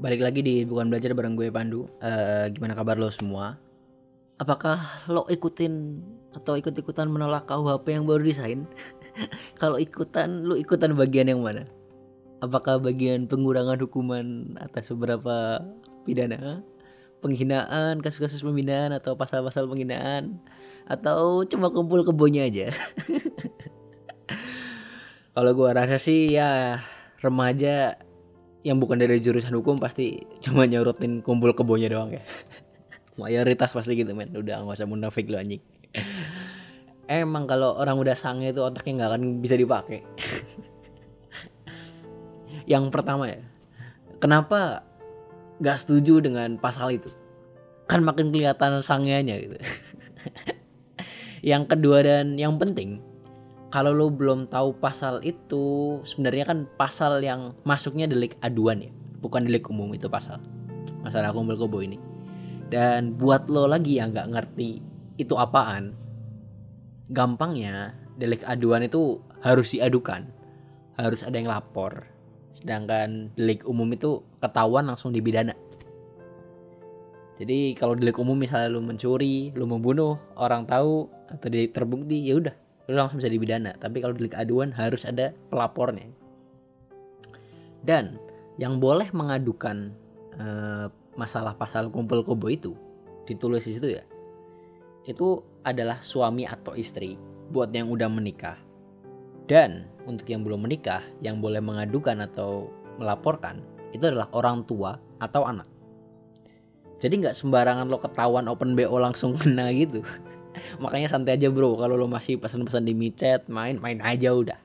balik lagi di bukan belajar bareng gue Pandu. Eh, gimana kabar lo semua? Apakah lo ikutin atau ikut-ikutan menolak KUHP yang baru desain? Kalau ikutan, lo ikutan bagian yang mana? Apakah bagian pengurangan hukuman atas beberapa pidana, penghinaan, kasus-kasus pembinaan atau pasal-pasal penghinaan, atau cuma kumpul kebonya aja? Kalau gue rasa sih ya remaja yang bukan dari jurusan hukum pasti cuma nyorotin kumpul kebonya doang ya. Mayoritas pasti gitu men. Udah nggak usah munafik lu anjing. Emang kalau orang udah sange itu otaknya nggak akan bisa dipakai. Yang pertama ya kenapa nggak setuju dengan pasal itu? Kan makin kelihatan sangenya gitu. Yang kedua dan yang penting kalau lo belum tahu pasal itu sebenarnya kan pasal yang masuknya delik aduan ya. Bukan delik umum itu pasal. Masalah kumpul kebo ini. Dan buat lo lagi yang nggak ngerti itu apaan gampangnya delik aduan itu harus diadukan. Harus ada yang lapor. Sedangkan delik umum itu ketahuan langsung dibidana jadi kalau delik umum misalnya lu mencuri lu membunuh orang tahu atau terbukti ya udah lu langsung bisa dibidana tapi kalau delik aduan harus ada pelapornya. Dan yang boleh mengadukan uh, masalah pasal kumpul kobo itu ditulis di situ ya itu adalah suami atau istri buat yang udah menikah. Dan untuk yang belum menikah yang boleh mengadukan atau melaporkan itu adalah orang tua atau anak. Jadi nggak sembarangan lo ketahuan open bo langsung kena gitu makanya santai aja bro. Kalau lo masih pesan-pesan di micet main main aja udah.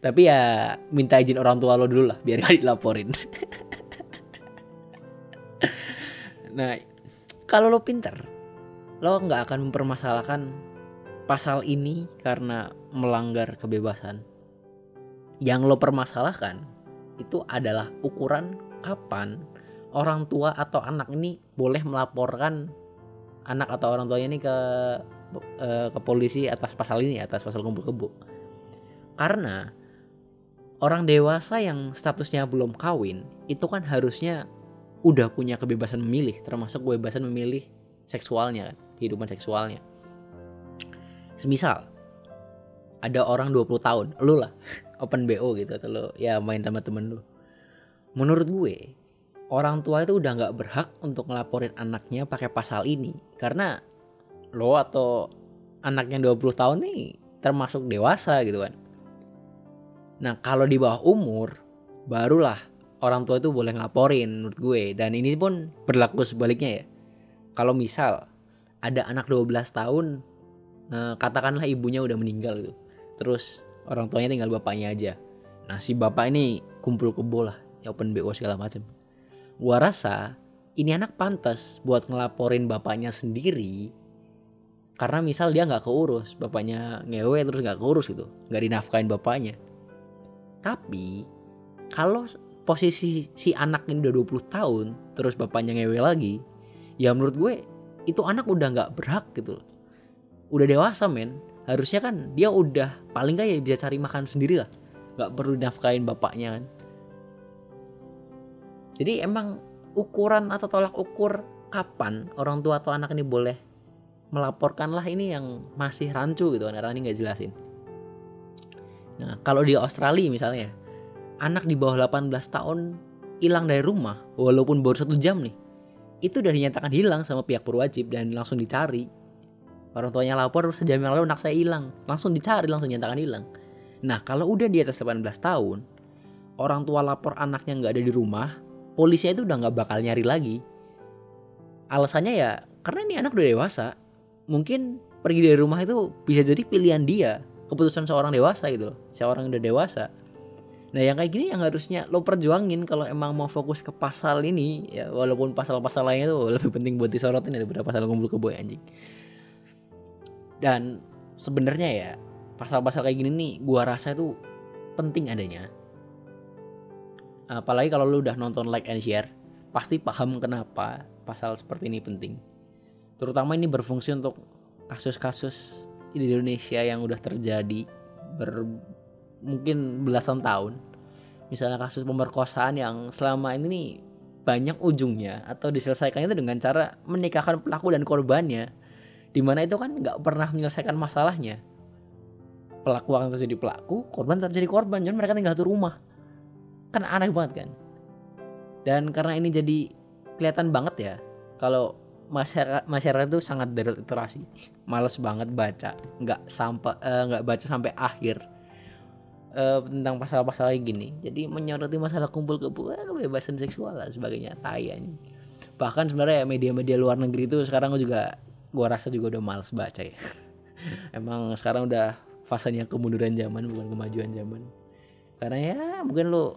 Tapi ya minta izin orang tua lo dulu lah biar gak dilaporin. Nah kalau lo pinter lo nggak akan mempermasalahkan pasal ini karena melanggar kebebasan. Yang lo permasalahkan itu adalah ukuran kapan orang tua atau anak ini boleh melaporkan anak atau orang tuanya ini ke uh, ke polisi atas pasal ini atas pasal kumpul kebo karena orang dewasa yang statusnya belum kawin itu kan harusnya udah punya kebebasan memilih termasuk kebebasan memilih seksualnya kan kehidupan seksualnya. Semisal ada orang 20 tahun lu lah open BO gitu atau lu ya main sama temen lu. Menurut gue orang tua itu udah nggak berhak untuk ngelaporin anaknya pakai pasal ini karena lo atau anak yang 20 tahun nih termasuk dewasa gitu kan. Nah kalau di bawah umur barulah orang tua itu boleh ngelaporin menurut gue dan ini pun berlaku sebaliknya ya. Kalau misal ada anak 12 tahun eh, katakanlah ibunya udah meninggal gitu. Terus orang tuanya tinggal bapaknya aja. Nah si bapak ini kumpul kebo lah ya open BO segala macam. Gua rasa ini anak pantas buat ngelaporin bapaknya sendiri. Karena misal dia nggak keurus bapaknya ngewe terus nggak keurus gitu nggak dinafkain bapaknya. Tapi kalau posisi si anak ini udah 20 tahun terus bapaknya ngewe lagi ya menurut gue itu anak udah nggak berhak gitu udah dewasa men. Harusnya kan dia udah paling gak ya bisa cari makan sendiri lah. Nggak perlu dinafkain bapaknya kan jadi emang ukuran atau tolak ukur kapan orang tua atau anak ini boleh melaporkanlah ini yang masih rancu gitu kan ini nggak jelasin. Nah kalau di Australia misalnya anak di bawah 18 tahun hilang dari rumah walaupun baru satu jam nih itu udah dinyatakan hilang sama pihak berwajib dan langsung dicari. Orang tuanya lapor sejam yang lalu anak saya hilang. Langsung dicari langsung dinyatakan hilang. Nah kalau udah di atas 18 tahun orang tua lapor anaknya nggak ada di rumah polisi itu udah nggak bakal nyari lagi. Alasannya ya karena ini anak udah dewasa mungkin pergi dari rumah itu bisa jadi pilihan dia keputusan seorang dewasa gitu loh seorang yang udah dewasa. Nah yang kayak gini yang harusnya lo perjuangin kalau emang mau fokus ke pasal ini ya walaupun pasal-pasal lainnya tuh lebih penting buat disorotin daripada pasal kumpul kebo anjing. Dan sebenarnya ya pasal-pasal kayak gini nih gua rasa itu penting adanya apalagi kalau lo udah nonton like and share pasti paham kenapa pasal seperti ini penting. Terutama ini berfungsi untuk kasus-kasus di Indonesia yang udah terjadi ber mungkin belasan tahun. Misalnya kasus pemerkosaan yang selama ini nih banyak ujungnya atau diselesaikannya itu dengan cara menikahkan pelaku dan korbannya di mana itu kan nggak pernah menyelesaikan masalahnya. Pelaku akan terjadi pelaku korban tetap jadi korban cuman mereka tinggal satu rumah kan aneh banget kan. Dan karena ini jadi kelihatan banget ya kalau masyarakat masyarakat itu sangat literasi males banget baca nggak sampai uh, nggak baca sampai akhir uh, tentang pasal-pasal gini. Jadi menyoroti masalah kumpul kebo eh, kebebasan seksual lah sebagainya tayan bahkan sebenarnya media-media luar negeri itu sekarang juga gua rasa juga udah males baca ya. Emang sekarang udah fasenya kemunduran zaman bukan kemajuan zaman. Karena ya mungkin lu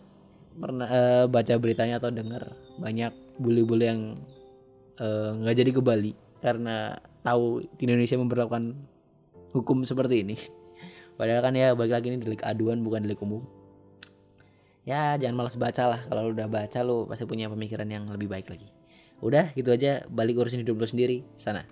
pernah uh, baca beritanya atau dengar banyak bule-bule yang Eh, nggak uh, jadi ke Bali karena tahu di Indonesia memperlakukan hukum seperti ini. Padahal kan ya balik lagi ini delik aduan bukan delik umum. Ya jangan malas baca lah kalau udah baca lo pasti punya pemikiran yang lebih baik lagi. Udah gitu aja balik urusin hidup lo sendiri sana.